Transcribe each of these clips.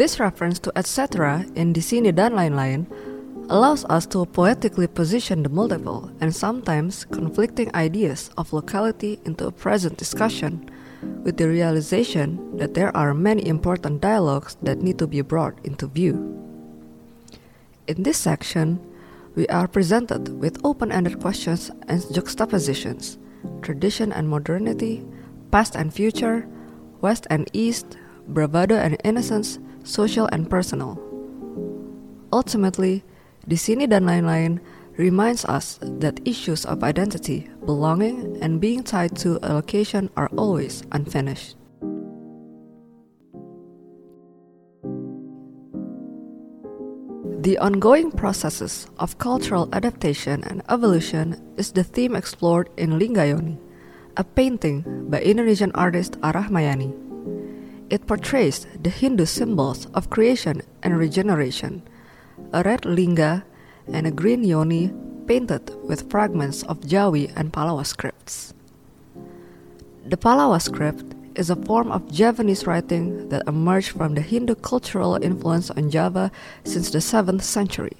This reference to etc. in di sini dan lain-lain allows us to poetically position the multiple and sometimes conflicting ideas of locality into a present discussion with the realization that there are many important dialogues that need to be brought into view. In this section, we are presented with open ended questions and juxtapositions, tradition and modernity, past and future, west and east, bravado and innocence, social and personal. Ultimately, di sini dan lain-lain reminds us that issues of identity, belonging, and being tied to a location are always unfinished. The ongoing processes of cultural adaptation and evolution is the theme explored in Lingga-Yoni, a painting by Indonesian artist Arahmaiani. It portrays the Hindu symbols of creation and regeneration, a red linga and a green yoni painted with fragments of Jawi and Pallava scripts. The Pallava script is a form of Javanese writing that emerged from the Hindu cultural influence on Java since the 7th century.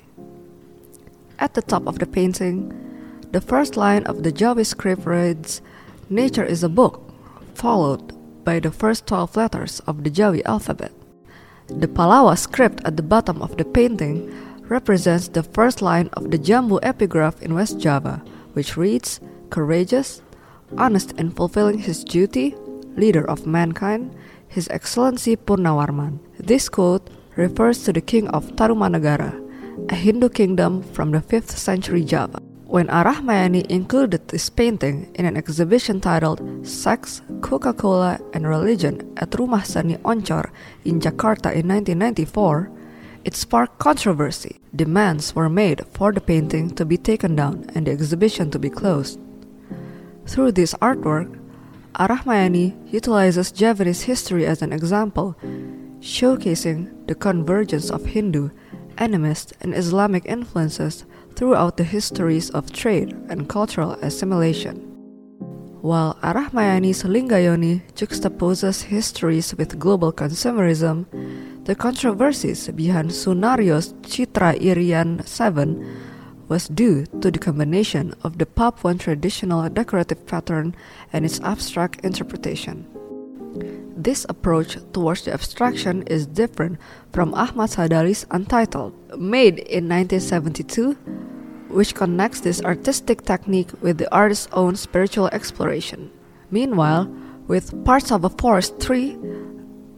At the top of the painting, the first line of the Jawi script reads, Nature is a book, followed by the first 12 letters of the Jawi alphabet. The Pallava script at the bottom of the painting represents the first line of the Jambu epigraph in West Java, which reads, Courageous, honest in fulfilling his duty, leader of mankind, His Excellency Purnawarman. This quote refers to the king of Tarumanagara, a Hindu kingdom from the 5th century Java. When Arahmaiani included this painting in an exhibition titled Sex, Coca-Cola, and Religion at Rumah Seni Oncor in Jakarta in 1994, it sparked controversy. Demands were made for the painting to be taken down and the exhibition to be closed. Through this artwork, Arahmaiani utilizes Javanese history as an example, showcasing the convergence of Hindu, animist, and Islamic influences throughout the histories of trade and cultural assimilation. While Arah Mayani's Lingga-Yoni juxtaposes histories with global consumerism, the controversies behind Sunaryo's Citra Irian 7 was due to the combination of the Papuan traditional decorative pattern and its abstract interpretation. This approach towards the abstraction is different from Ahmad Sadali's Untitled, made in 1972, which connects this artistic technique with the artist's own spiritual exploration. Meanwhile, with Parts of a Forest tree,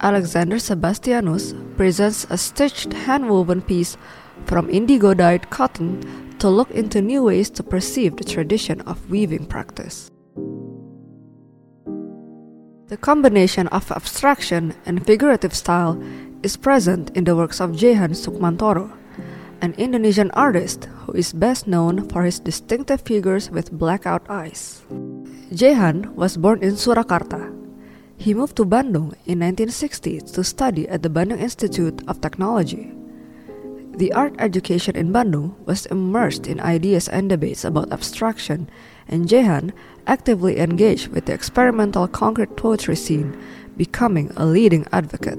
Alexander Sebastianus presents a stitched hand-woven piece from indigo-dyed cotton to look into new ways to perceive the tradition of weaving practice. The combination of abstraction and figurative style is present in the works of Jeihan Sukmantoro, an Indonesian artist who is best known for his distinctive figures with blackout eyes. Jeihan was born in Surakarta. He moved to Bandung in 1960 to study at the Bandung Institute of Technology. The art education in Bandung was immersed in ideas and debates about abstraction, and Jeihan actively engaged with the experimental concrete poetry scene, becoming a leading advocate.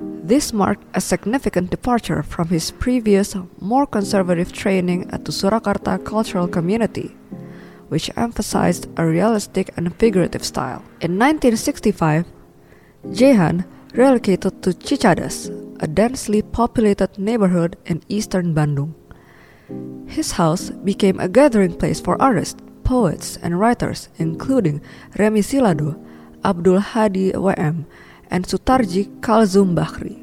This marked a significant departure from his previous, more conservative training at the Surakarta cultural community, which emphasized a realistic and figurative style. In 1965, Jeihan relocated to Cicadas, a densely populated neighborhood in eastern Bandung. His house became a gathering place for artists, poets, and writers, including Remy Sylado, Abdul Hadi WM, and Sutardji Calzoum Bachri.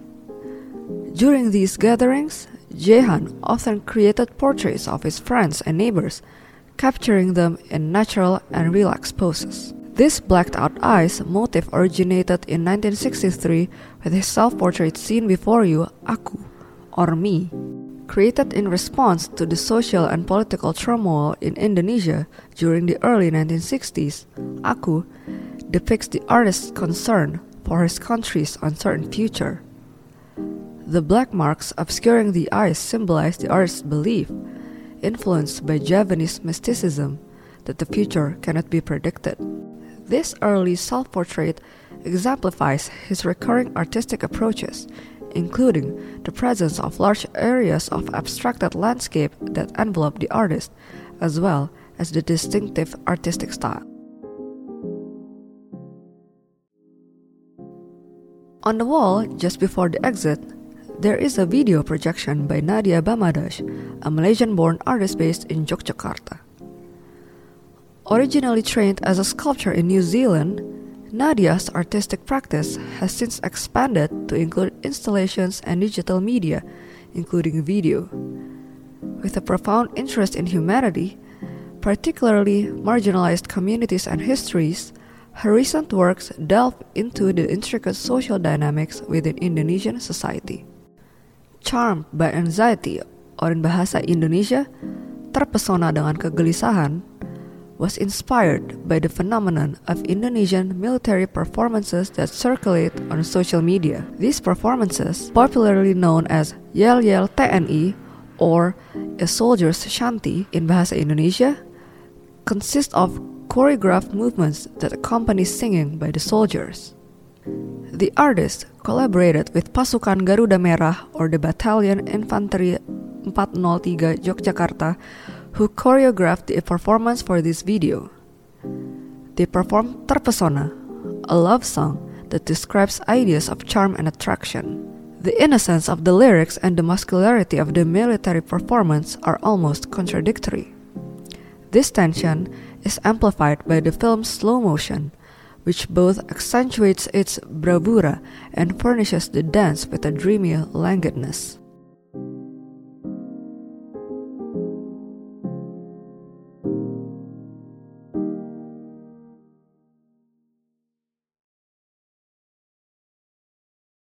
During these gatherings, Jeihan often created portraits of his friends and neighbors, capturing them in natural and relaxed poses. This blacked out eyes motif originated in 1963 with his self portrait Seen Before You, Aku, or Me. Created in response to the social and political turmoil in Indonesia during the early 1960s, Aku depicts the artist's concern for his country's uncertain future. The black marks obscuring the eyes symbolize the artist's belief, influenced by Javanese mysticism, that the future cannot be predicted. This early self portrait exemplifies his recurring artistic approaches, including the presence of large areas of abstracted landscape that envelop the artist, as well as the distinctive artistic style. On the wall, just before the exit, there is a video projection by Nadiah Bamadhaj, a Malaysian born artist based in Yogyakarta. Originally trained as a sculptor in New Zealand, Nadiah's artistic practice has since expanded to include installations and digital media, including video. With a profound interest in humanity, particularly marginalized communities and histories, her recent works delve into the intricate social dynamics within Indonesian society. Charmed by anxiety, or in bahasa Indonesia, terpesona dengan kegelisahan, was inspired by the phenomenon of Indonesian military performances that circulate on social media. These performances, popularly known as Yel Yel TNI or a soldier's shanty in bahasa Indonesia, consist of choreographed movements that accompany singing by the soldiers. The artist collaborated with Pasukan Garuda Merah or the Battalion Infantry 403 Yogyakarta who choreographed the performance for this video. They performed Terpesona, a love song that describes ideas of charm and attraction. The innocence of the lyrics and the muscularity of the military performance are almost contradictory. This tension is amplified by the film's slow motion, which both accentuates its bravura and furnishes the dance with a dreamy languidness.